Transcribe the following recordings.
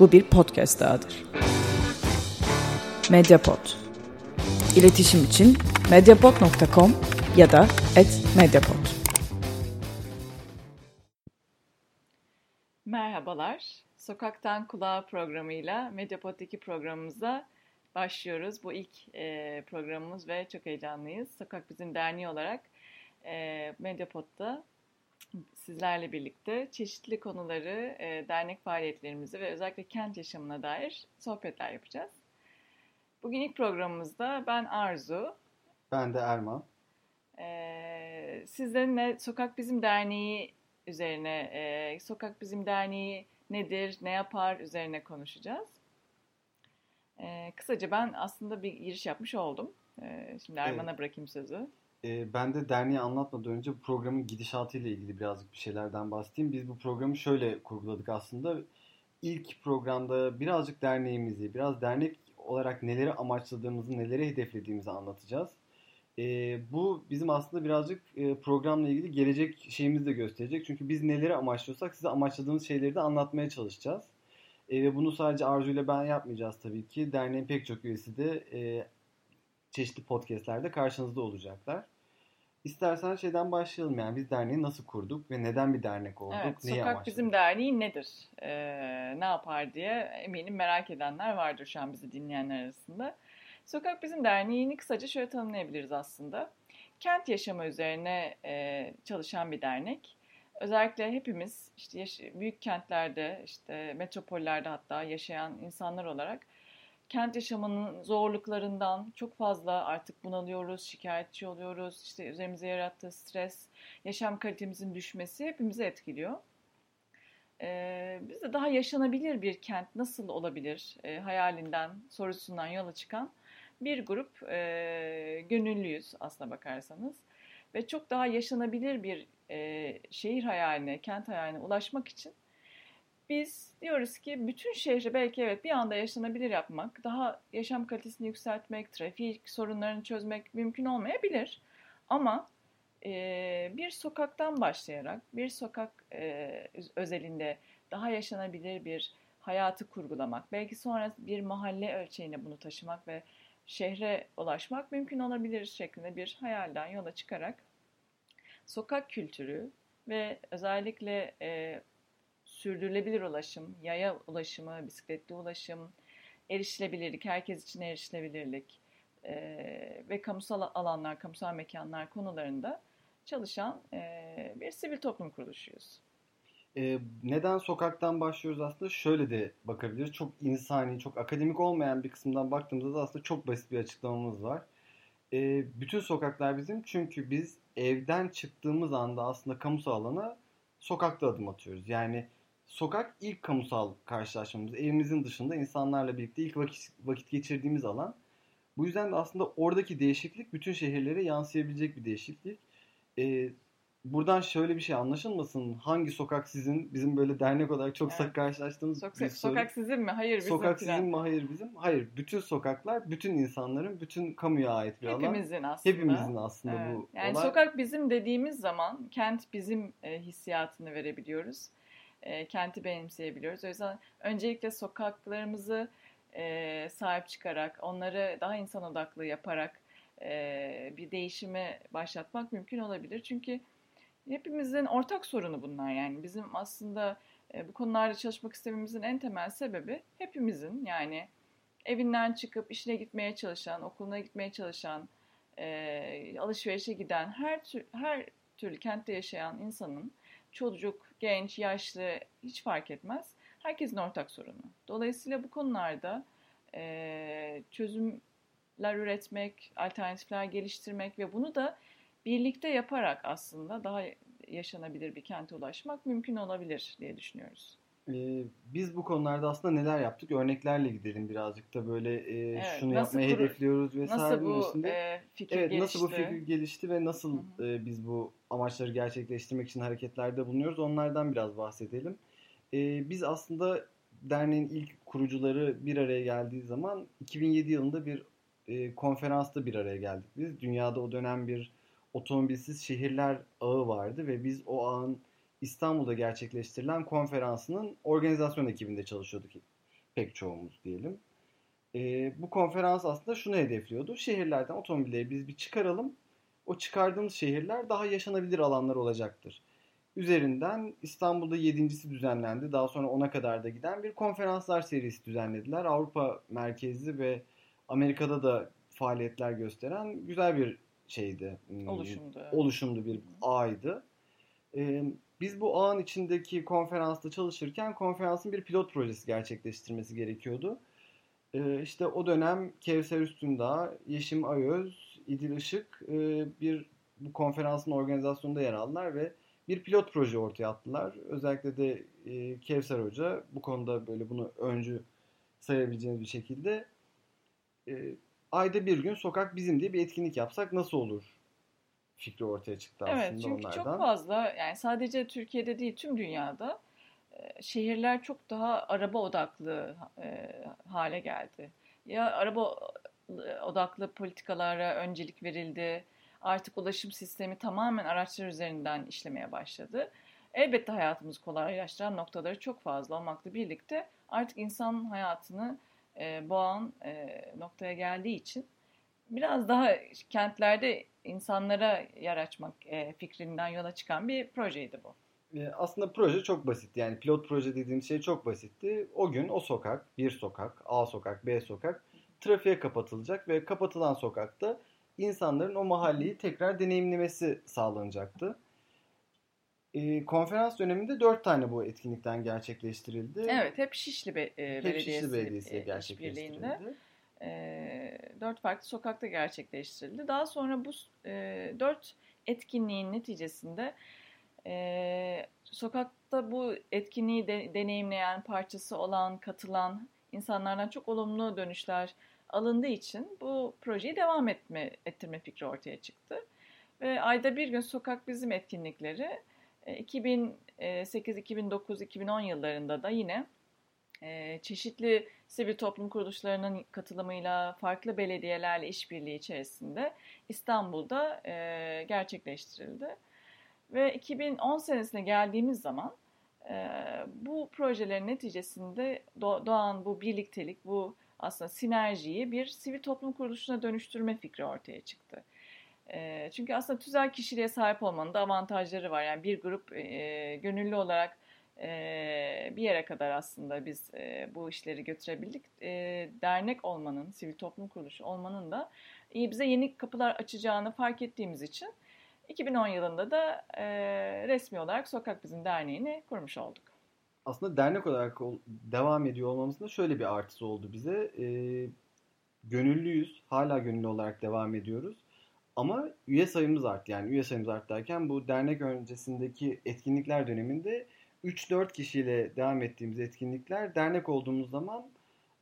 bu bir podcast dahadır. Mediapod. İletişim için mediapod.com ya da @mediapod. Merhabalar. Sokaktan Kulağa programıyla Mediapod'daki programımıza başlıyoruz. Bu ilk e, programımız ve çok heyecanlıyız. Sokak Bizim Derneği olarak e, Mediapod'da sizlerle birlikte çeşitli konuları, e, dernek faaliyetlerimizi ve özellikle kent yaşamına dair sohbetler yapacağız. Bugün ilk programımızda ben Arzu. Ben de Erman. E, sizlerle Sokak Bizim Derneği üzerine, e, Sokak Bizim Derneği nedir, ne yapar üzerine konuşacağız. E, kısaca ben aslında bir giriş yapmış oldum. E, şimdi Erman'a evet. bırakayım sözü. E, ben de derneği anlatmadan önce programın gidişatıyla ilgili birazcık bir şeylerden bahsedeyim. Biz bu programı şöyle kurguladık aslında. İlk programda birazcık derneğimizi, biraz dernek olarak neleri amaçladığımızı, neleri hedeflediğimizi anlatacağız. E, bu bizim aslında birazcık e, programla ilgili gelecek şeyimizi de gösterecek. Çünkü biz neleri amaçlıyorsak size amaçladığımız şeyleri de anlatmaya çalışacağız. E, ve bunu sadece Arzu ile ben yapmayacağız tabii ki. Derneğin pek çok üyesi de e, çeşitli podcastlerde karşınızda olacaklar. İstersen şeyden başlayalım yani biz derneği nasıl kurduk ve neden bir dernek olduk? Evet, Neyi Sokak amaçladık? Bizim Derneği nedir? Ee, ne yapar diye eminim merak edenler vardır şu an bizi dinleyenler arasında. Sokak Bizim Derneği'ni kısaca şöyle tanımlayabiliriz aslında. Kent yaşamı üzerine e, çalışan bir dernek. Özellikle hepimiz işte yaş- büyük kentlerde, işte metropollerde hatta yaşayan insanlar olarak kent yaşamının zorluklarından çok fazla artık bunalıyoruz, şikayetçi oluyoruz. İşte üzerimize yarattığı stres, yaşam kalitemizin düşmesi hepimizi etkiliyor. Ee, biz de daha yaşanabilir bir kent nasıl olabilir e, hayalinden, sorusundan yola çıkan bir grup e, gönüllüyüz aslına bakarsanız. Ve çok daha yaşanabilir bir e, şehir hayaline, kent hayaline ulaşmak için biz diyoruz ki bütün şehri belki evet bir anda yaşanabilir yapmak, daha yaşam kalitesini yükseltmek, trafik sorunlarını çözmek mümkün olmayabilir. Ama e, bir sokaktan başlayarak, bir sokak e, özelinde daha yaşanabilir bir hayatı kurgulamak, belki sonra bir mahalle ölçeğine bunu taşımak ve şehre ulaşmak mümkün olabilir şeklinde bir hayalden yola çıkarak sokak kültürü ve özellikle e, sürdürülebilir ulaşım, yaya ulaşımı, bisikletli ulaşım, erişilebilirlik, herkes için erişilebilirlik e, ve kamusal alanlar, kamusal mekanlar konularında çalışan e, bir sivil toplum kuruluşuyuz. Neden sokaktan başlıyoruz aslında şöyle de bakabiliriz. Çok insani, çok akademik olmayan bir kısımdan baktığımızda da aslında çok basit bir açıklamamız var. Bütün sokaklar bizim çünkü biz evden çıktığımız anda aslında kamusal alana sokakta adım atıyoruz. Yani sokak ilk kamusal karşılaşmamız. Evimizin dışında insanlarla birlikte ilk vakit, vakit geçirdiğimiz alan. Bu yüzden de aslında oradaki değişiklik bütün şehirlere yansıyabilecek bir değişiklik. Ee, buradan şöyle bir şey anlaşılmasın. Hangi sokak sizin? Bizim böyle dernek olarak çok evet. sık karşılaştığımız Sok, bir soru. Sokak sizin mi? Hayır bizim. Sokak sizin mi? Hayır bizim. Hayır. Bütün sokaklar, bütün insanların, bütün kamuya ait bir Hepimizin alan. Hepimizin aslında. Hepimizin aslında evet. bu Yani olay. sokak bizim dediğimiz zaman kent bizim e, hissiyatını verebiliyoruz e, kenti benimseyebiliyoruz. O yüzden öncelikle sokaklarımızı e, sahip çıkarak, onları daha insan odaklı yaparak e, bir değişimi başlatmak mümkün olabilir. Çünkü hepimizin ortak sorunu bunlar yani. Bizim aslında e, bu konularda çalışmak istememizin en temel sebebi hepimizin yani evinden çıkıp işine gitmeye çalışan, okuluna gitmeye çalışan, e, alışverişe giden her tür, her türlü kentte yaşayan insanın çocuk, genç, yaşlı hiç fark etmez. Herkesin ortak sorunu. Dolayısıyla bu konularda e, çözümler üretmek, alternatifler geliştirmek ve bunu da birlikte yaparak aslında daha yaşanabilir bir kente ulaşmak mümkün olabilir diye düşünüyoruz. Ee, biz bu konularda aslında neler yaptık? Örneklerle gidelim birazcık da böyle e, evet, şunu yapmayı kuru, hedefliyoruz vesaire. Nasıl bu e, fikir evet, gelişti? Nasıl bu fikir gelişti ve nasıl e, biz bu amaçları gerçekleştirmek için hareketlerde bulunuyoruz? Onlardan biraz bahsedelim. E, biz aslında derneğin ilk kurucuları bir araya geldiği zaman 2007 yılında bir e, konferansta bir araya geldik biz. Dünyada o dönem bir otomobilsiz şehirler ağı vardı ve biz o ağın İstanbul'da gerçekleştirilen konferansının organizasyon ekibinde çalışıyorduk. pek çoğumuz diyelim. E, bu konferans aslında şunu hedefliyordu. Şehirlerden otomobilleri biz bir çıkaralım. O çıkardığımız şehirler daha yaşanabilir alanlar olacaktır. Üzerinden İstanbul'da yedincisi düzenlendi. Daha sonra ona kadar da giden bir konferanslar serisi düzenlediler. Avrupa merkezli ve Amerika'da da faaliyetler gösteren güzel bir şeydi. Hmm, oluşumdu. Oluşumdu bir ağydı. Ee, biz bu ağın içindeki konferansta çalışırken konferansın bir pilot projesi gerçekleştirmesi gerekiyordu. Ee, işte o dönem Kevser Üstündağ, Yeşim Ayöz, İdil Işık e, bir bu konferansın organizasyonunda yer aldılar ve bir pilot proje ortaya attılar. Özellikle de e, Kevser Hoca bu konuda böyle bunu öncü sayabileceğiniz bir şekilde e, ayda bir gün sokak bizim diye bir etkinlik yapsak nasıl olur fikri ortaya çıktı aslında evet, çünkü onlardan. çok fazla yani sadece Türkiye'de değil tüm dünyada e, şehirler çok daha araba odaklı e, hale geldi. Ya araba odaklı politikalara öncelik verildi. Artık ulaşım sistemi tamamen araçlar üzerinden işlemeye başladı. Elbette hayatımızı kolaylaştıran noktaları çok fazla olmakla birlikte artık insan hayatını e, boğan e, noktaya geldiği için biraz daha kentlerde insanlara yer açmak e, fikrinden yola çıkan bir projeydi bu. E, aslında proje çok basit. Yani pilot proje dediğimiz şey çok basitti. O gün o sokak, bir sokak, A sokak, B sokak trafiğe kapatılacak ve kapatılan sokakta insanların o mahalleyi tekrar deneyimlemesi sağlanacaktı. E, konferans döneminde dört tane bu etkinlikten gerçekleştirildi. Evet, hep Şişli Be e, hep Belediyesi, Şişli Belediyesi gerçekleştirildi. E, dört farklı sokakta gerçekleştirildi. Daha sonra bu e, dört etkinliğin neticesinde e, sokakta bu etkinliği de, deneyimleyen, parçası olan, katılan insanlardan çok olumlu dönüşler alındığı için bu projeyi devam etme, ettirme fikri ortaya çıktı. Ve ayda bir gün sokak bizim etkinlikleri 2008, 2009, 2010 yıllarında da yine e, çeşitli sivil toplum kuruluşlarının katılımıyla farklı belediyelerle işbirliği içerisinde İstanbul'da e, gerçekleştirildi. Ve 2010 senesine geldiğimiz zaman e, bu projelerin neticesinde doğan bu birliktelik, bu aslında sinerjiyi bir sivil toplum kuruluşuna dönüştürme fikri ortaya çıktı. E, çünkü aslında tüzel kişiliğe sahip olmanın da avantajları var. Yani bir grup gönüllü olarak bir yere kadar aslında biz bu işleri götürebildik. Dernek olmanın, sivil toplum kuruluşu olmanın da bize yeni kapılar açacağını fark ettiğimiz için 2010 yılında da resmi olarak Sokak Bizim Derneği'ni kurmuş olduk. Aslında dernek olarak devam ediyor olmamızın da şöyle bir artısı oldu bize. Gönüllüyüz, hala gönüllü olarak devam ediyoruz. Ama üye sayımız arttı. Yani üye sayımız arttı derken bu dernek öncesindeki etkinlikler döneminde 3-4 kişiyle devam ettiğimiz etkinlikler dernek olduğumuz zaman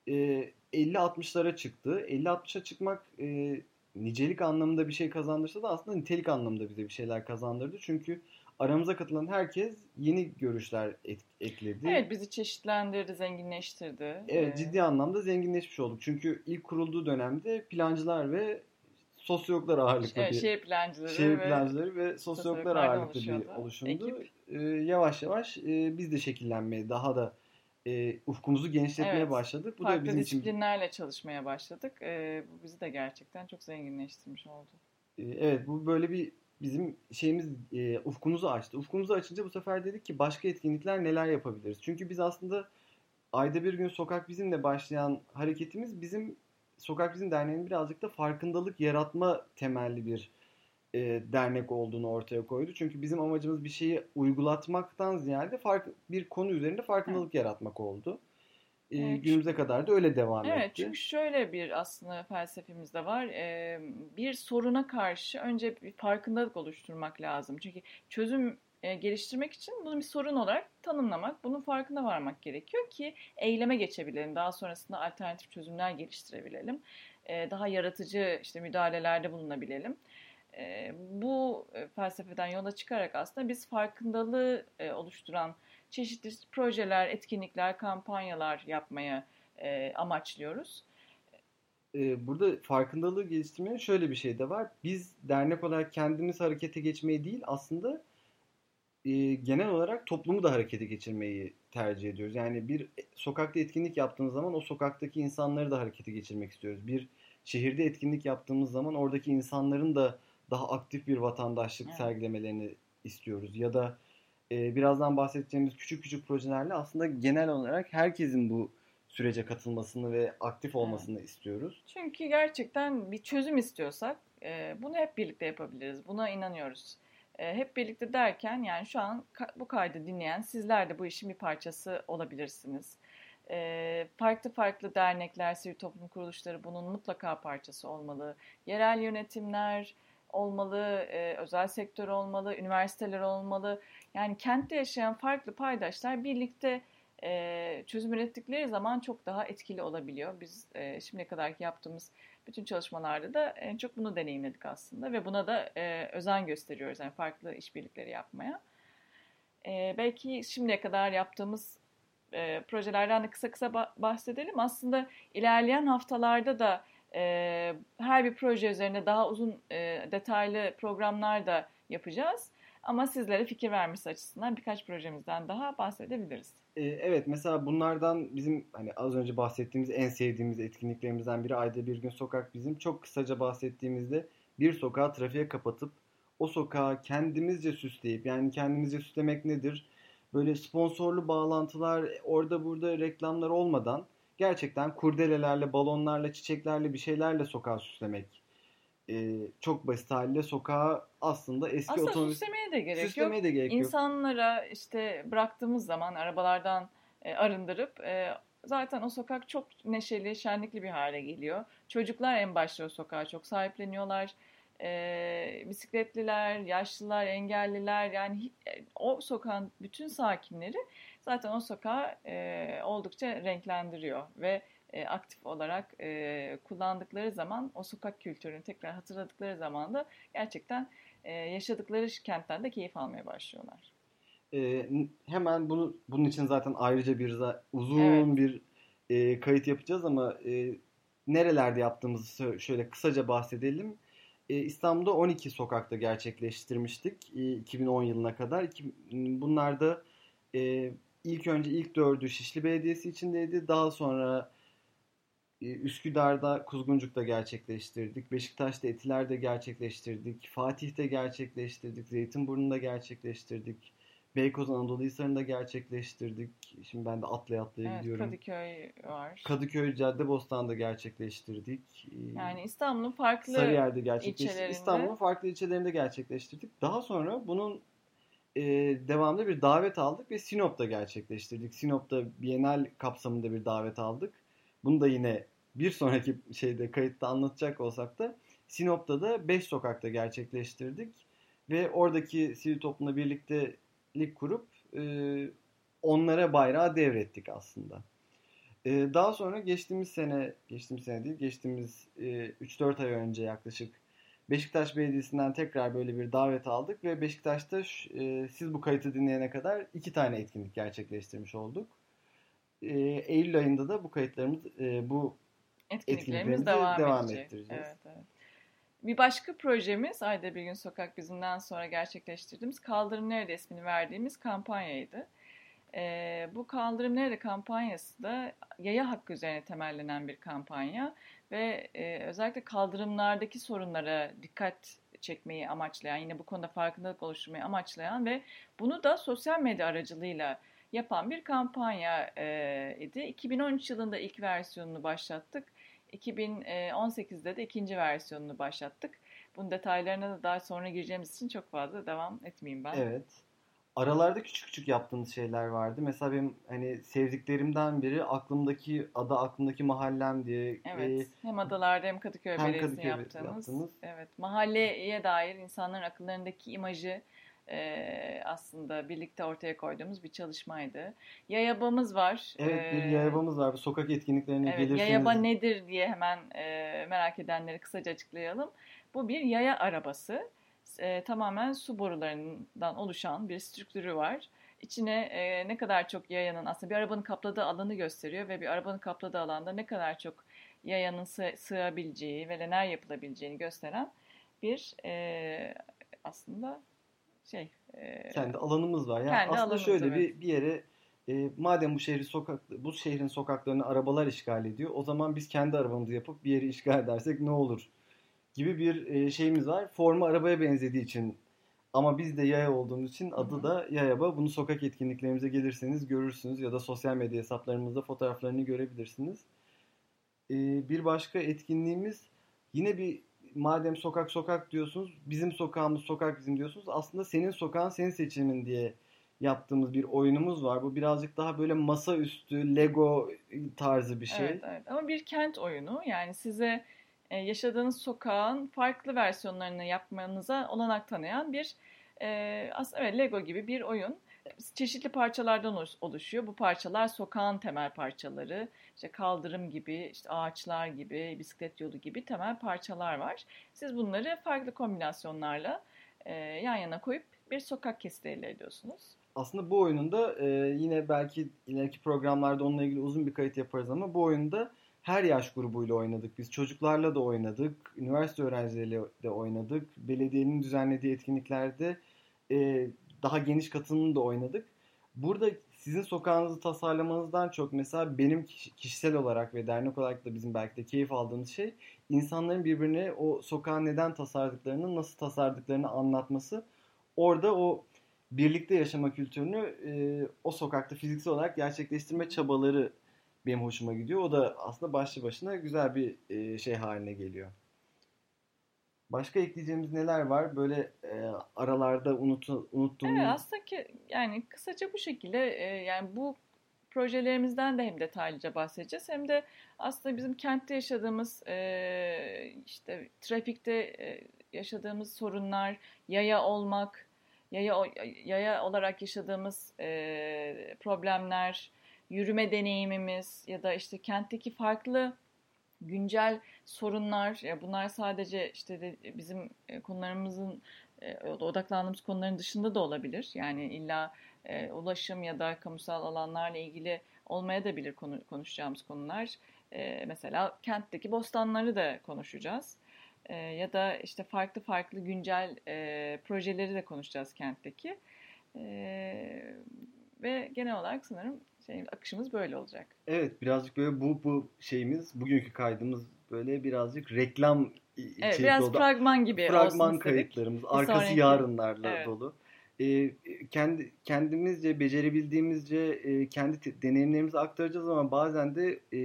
e, 50-60'lara çıktı. 50-60'a çıkmak e, nicelik anlamında bir şey kazandırsa da aslında nitelik anlamında bize bir şeyler kazandırdı. Çünkü aramıza katılan herkes yeni görüşler et, ekledi. Evet bizi çeşitlendirdi, zenginleştirdi. Evet ciddi anlamda zenginleşmiş olduk. Çünkü ilk kurulduğu dönemde plancılar ve sosyologlar ağırlıklı evet, bir şehir plancıları, şehir plancıları ve, ve sosyologlar ağırlıklı bir oluşumdu. Ee, yavaş yavaş e, biz de şekillenmeye daha da e, ufkumuzu genişletmeye evet, başladık. Bu farklı da bizim disiplinlerle için... çalışmaya başladık. E, bu bizi de gerçekten çok zenginleştirmiş oldu. E, evet bu böyle bir bizim şeyimiz e, ufkumuzu açtı. Ufkumuzu açınca bu sefer dedik ki başka etkinlikler neler yapabiliriz? Çünkü biz aslında ayda bir gün sokak bizimle başlayan hareketimiz bizim Sokak Bizim Derneği'nin birazcık da farkındalık yaratma temelli bir e, dernek olduğunu ortaya koydu. Çünkü bizim amacımız bir şeyi uygulatmaktan ziyade fark, bir konu üzerinde farkındalık Hı. yaratmak oldu. E, evet. Günümüze kadar da öyle devam evet, etti. Evet çünkü şöyle bir aslında felsefemiz de var. E, bir soruna karşı önce bir farkındalık oluşturmak lazım. Çünkü çözüm e, geliştirmek için bunu bir sorun olarak tanımlamak, bunun farkına varmak gerekiyor ki eyleme geçebilelim. Daha sonrasında alternatif çözümler geliştirebilelim. E, daha yaratıcı işte müdahalelerde bulunabilelim. Bu e, felsefeden yola çıkarak aslında biz farkındalığı e, oluşturan çeşitli projeler, etkinlikler, kampanyalar yapmaya e, amaçlıyoruz. Burada farkındalığı geliştirmenin şöyle bir şey de var. Biz dernek olarak kendimiz harekete geçmeyi değil aslında genel olarak toplumu da harekete geçirmeyi tercih ediyoruz. Yani bir sokakta etkinlik yaptığımız zaman o sokaktaki insanları da harekete geçirmek istiyoruz. Bir şehirde etkinlik yaptığımız zaman oradaki insanların da daha aktif bir vatandaşlık evet. sergilemelerini istiyoruz. Ya da e, birazdan bahsedeceğimiz küçük küçük projelerle aslında genel olarak herkesin bu sürece katılmasını ve aktif olmasını evet. istiyoruz. Çünkü gerçekten bir çözüm istiyorsak e, bunu hep birlikte yapabiliriz. Buna inanıyoruz. E, hep birlikte derken yani şu an bu kaydı dinleyen sizler de bu işin bir parçası olabilirsiniz. E, farklı farklı dernekler, sivil toplum kuruluşları bunun mutlaka parçası olmalı. Yerel yönetimler olmalı, e, özel sektör olmalı, üniversiteler olmalı. Yani kentte yaşayan farklı paydaşlar birlikte e, çözüm ürettikleri zaman çok daha etkili olabiliyor. Biz e, şimdiye kadar yaptığımız bütün çalışmalarda da en çok bunu deneyimledik aslında ve buna da e, özen gösteriyoruz yani farklı işbirlikleri yapmaya. E, belki şimdiye kadar yaptığımız e, projelerden de kısa kısa bahsedelim. Aslında ilerleyen haftalarda da her bir proje üzerine daha uzun e, detaylı programlar da yapacağız. Ama sizlere fikir vermesi açısından birkaç projemizden daha bahsedebiliriz. Ee, evet mesela bunlardan bizim hani az önce bahsettiğimiz en sevdiğimiz etkinliklerimizden biri ayda bir gün sokak bizim. Çok kısaca bahsettiğimizde bir sokağı trafiğe kapatıp o sokağı kendimizce süsleyip yani kendimizce süslemek nedir? Böyle sponsorlu bağlantılar orada burada reklamlar olmadan gerçekten kurdelelerle, balonlarla, çiçeklerle bir şeylerle sokağı süslemek e, çok basit haliyle sokağa aslında eski aslında otomobil... süslemeye de gerek süslemeye yok. De gerek İnsanlara yok. işte bıraktığımız zaman arabalardan e, arındırıp e, zaten o sokak çok neşeli, şenlikli bir hale geliyor. Çocuklar en başta o sokağa çok sahipleniyorlar. E, bisikletliler, yaşlılar, engelliler yani e, o sokağın bütün sakinleri zaten o sokağı e, oldukça renklendiriyor ve e, aktif olarak e, kullandıkları zaman o sokak kültürünü tekrar hatırladıkları zaman da gerçekten e, yaşadıkları kentten de keyif almaya başlıyorlar. E, hemen bunu bunun için zaten ayrıca bir uzun evet. bir e, kayıt yapacağız ama e, nerelerde yaptığımızı şöyle kısaca bahsedelim. E, İstanbul'da 12 sokakta gerçekleştirmiştik e, 2010 yılına kadar. Bunlarda e, ilk önce ilk dördü Şişli Belediyesi içindeydi. Daha sonra ee, Üsküdar'da Kuzguncuk'ta gerçekleştirdik. Beşiktaş'ta Etiler'de gerçekleştirdik. Fatih'te gerçekleştirdik. Zeytinburnu'nda gerçekleştirdik. Beykoz Anadolu Hisarı'nda gerçekleştirdik. Şimdi ben de atlaya atlaya evet, gidiyorum. Kadıköy var. Kadıköy Caddebostan'da gerçekleştirdik. Yani İstanbul'un farklı Sarıyer'de gerçekleştirdik. İstanbul'un farklı ilçelerinde gerçekleştirdik. Daha sonra bunun e, devamlı bir davet aldık ve Sinop'ta gerçekleştirdik. Sinop'ta Bienal kapsamında bir davet aldık. Bunu da yine bir sonraki şeyde kayıtta anlatacak olsak da Sinop'ta da 5 sokakta gerçekleştirdik. Ve oradaki sivil toplumla birliktelik kurup e, onlara bayrağı devrettik aslında. E, daha sonra geçtiğimiz sene, geçtiğimiz sene değil, geçtiğimiz e, 3-4 ay önce yaklaşık Beşiktaş Belediyesi'nden tekrar böyle bir davet aldık ve Beşiktaş'ta e, siz bu kayıtı dinleyene kadar iki tane etkinlik gerçekleştirmiş olduk. E, Eylül ayında da bu kayıtlarımız, e, bu etkinliklerimiz devam, devam ettireceğiz. Evet, evet. Bir başka projemiz Ayda Bir Gün Sokak Bizim'den sonra gerçekleştirdiğimiz Kaldırım Nerede ismini verdiğimiz kampanyaydı. Ee, bu Kaldırım Nerede kampanyası da yaya hakkı üzerine temellenen bir kampanya ve e, özellikle kaldırımlardaki sorunlara dikkat çekmeyi amaçlayan, yine bu konuda farkındalık oluşturmayı amaçlayan ve bunu da sosyal medya aracılığıyla yapan bir kampanya e, idi. 2013 yılında ilk versiyonunu başlattık. 2018'de de ikinci versiyonunu başlattık. Bunun detaylarına da daha sonra gireceğimiz için çok fazla devam etmeyeyim ben. Evet. Aralarda küçük küçük yaptığımız şeyler vardı. Mesela benim hani sevdiklerimden biri aklımdaki ada aklımdaki mahallem diye. Evet. E, hem adalarda hem Kadıköy hem Belediyesi'ni yaptığımız. yaptığımız. Evet. Mahalleye dair insanların akıllarındaki imajı e, aslında birlikte ortaya koyduğumuz bir çalışmaydı. Yayabamız var. Evet bir yayabamız var. Sokak etkinliklerine evet, gelirseniz. Yayaba nedir diye hemen e, merak edenleri kısaca açıklayalım. Bu bir yaya arabası. E, tamamen su borularından oluşan bir strüktürü var. İçine e, ne kadar çok yayanın aslında bir arabanın kapladığı alanı gösteriyor ve bir arabanın kapladığı alanda ne kadar çok yayanın sığ, sığabileceği ve neler yapılabileceğini gösteren bir e, aslında şey e, kendi alanımız var. Yani kendi aslında alanımız, şöyle evet. bir bir yere e, madem bu şehri sokak bu şehrin sokaklarını arabalar işgal ediyor, o zaman biz kendi arabamızı yapıp bir yeri işgal edersek ne olur gibi bir e, şeyimiz var. Formu arabaya benzediği için ama biz de yaya olduğumuz için adı da Yayaba. Bunu sokak etkinliklerimize gelirseniz görürsünüz ya da sosyal medya hesaplarımızda fotoğraflarını görebilirsiniz. E, bir başka etkinliğimiz yine bir madem sokak sokak diyorsunuz, bizim sokağımız sokak bizim diyorsunuz. Aslında senin sokağın senin seçimin diye yaptığımız bir oyunumuz var. Bu birazcık daha böyle masaüstü Lego tarzı bir şey. Evet, evet. Ama bir kent oyunu. Yani size e, yaşadığınız sokağın farklı versiyonlarını yapmanıza olanak tanıyan bir e, aslında evet Lego gibi bir oyun. Çeşitli parçalardan oluş- oluşuyor. Bu parçalar sokağın temel parçaları. İşte kaldırım gibi, işte ağaçlar gibi, bisiklet yolu gibi temel parçalar var. Siz bunları farklı kombinasyonlarla e, yan yana koyup bir sokak kesiti elde ediyorsunuz. Aslında bu oyununda e, yine belki ileriki programlarda onunla ilgili uzun bir kayıt yaparız ama bu oyunda her yaş grubuyla oynadık. Biz çocuklarla da oynadık, üniversite öğrencileriyle de oynadık, belediyenin düzenlediği etkinliklerde e, daha geniş katılımlı da oynadık. Burada sizin sokağınızı tasarlamanızdan çok mesela benim kişi- kişisel olarak ve dernek olarak da bizim belki de keyif aldığımız şey insanların birbirine o sokağı neden tasarladıklarını, nasıl tasarladıklarını anlatması. Orada o birlikte yaşama kültürünü e, o sokakta fiziksel olarak gerçekleştirme çabaları benim hoşuma gidiyor. O da aslında başlı başına güzel bir e, şey haline geliyor. Başka ekleyeceğimiz neler var? Böyle e, aralarda unutu, unuttuğumuz... Evet aslında ki yani kısaca bu şekilde e, yani bu projelerimizden de hem detaylıca bahsedeceğiz hem de aslında bizim kentte yaşadığımız e, işte trafikte e, yaşadığımız sorunlar, yaya olmak, yaya yaya olarak yaşadığımız e, problemler, yürüme deneyimimiz ya da işte kentteki farklı güncel sorunlar ya bunlar sadece işte de bizim e, konularımızın e, odaklandığımız konuların dışında da olabilir. Yani illa e, ulaşım ya da kamusal alanlarla ilgili olmaya da bilir konu, konuşacağımız konular. Mesela kentteki bostanları da konuşacağız. Ya da işte farklı farklı güncel projeleri de konuşacağız kentteki. Ve genel olarak sanırım şey, akışımız böyle olacak. Evet birazcık böyle bu bu şeyimiz bugünkü kaydımız böyle birazcık reklam Evet, biraz oldu. fragman gibi olsun fragman istedik. kayıtlarımız arkası sonraki- yarınlarla Evet. dolu. Ee, kendi kendimizce becerebildiğimizce e, kendi te- deneyimlerimizi aktaracağız ama bazen de e,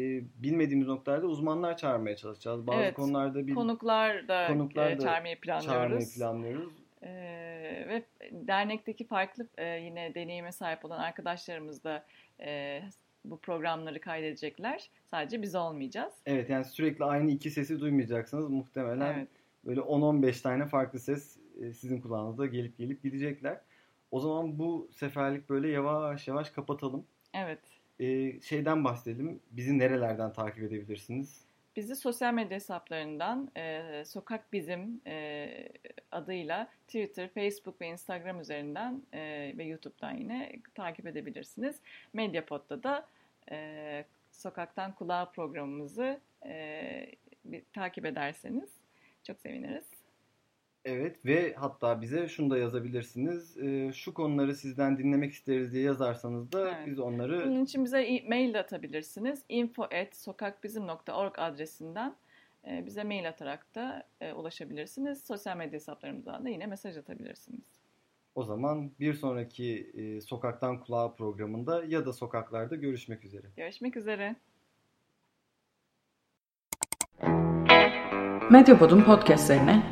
bilmediğimiz noktalarda uzmanlar çağırmaya çalışacağız. Bazı Evet, konularda bil, Konuklar da, Konuklar e, da çağırmayı planlıyoruz. çağırmayı planlıyoruz. Ee, ve dernekteki farklı e, yine deneyime sahip olan arkadaşlarımız da e, bu programları kaydedecekler. Sadece biz olmayacağız. Evet yani sürekli aynı iki sesi duymayacaksınız. Muhtemelen Evet. böyle 10-15 tane farklı ses e, sizin kulağınızda gelip gelip gidecekler. O zaman bu seferlik böyle yavaş yavaş kapatalım. Evet. Ee, şeyden bahsedelim. Bizi nerelerden takip edebilirsiniz? Bizi sosyal medya hesaplarından e, Sokak Bizim e, adıyla Twitter, Facebook ve Instagram üzerinden e, ve YouTube'dan yine takip edebilirsiniz. Medyapod'da da e, Sokaktan Kulağa programımızı e, bir, takip ederseniz çok seviniriz. Evet ve hatta bize şunu da yazabilirsiniz. Ee, şu konuları sizden dinlemek isteriz diye yazarsanız da Evet. biz onları Bunun için bize e- mail de atabilirsiniz. info@sokakbizim.org adresinden e, bize mail atarak da e, ulaşabilirsiniz. Sosyal medya hesaplarımızdan da yine mesaj atabilirsiniz. o zaman bir sonraki e, Sokaktan Kulağa programında ya da sokaklarda görüşmek üzere. Görüşmek üzere. Medyapod'un podcastlerine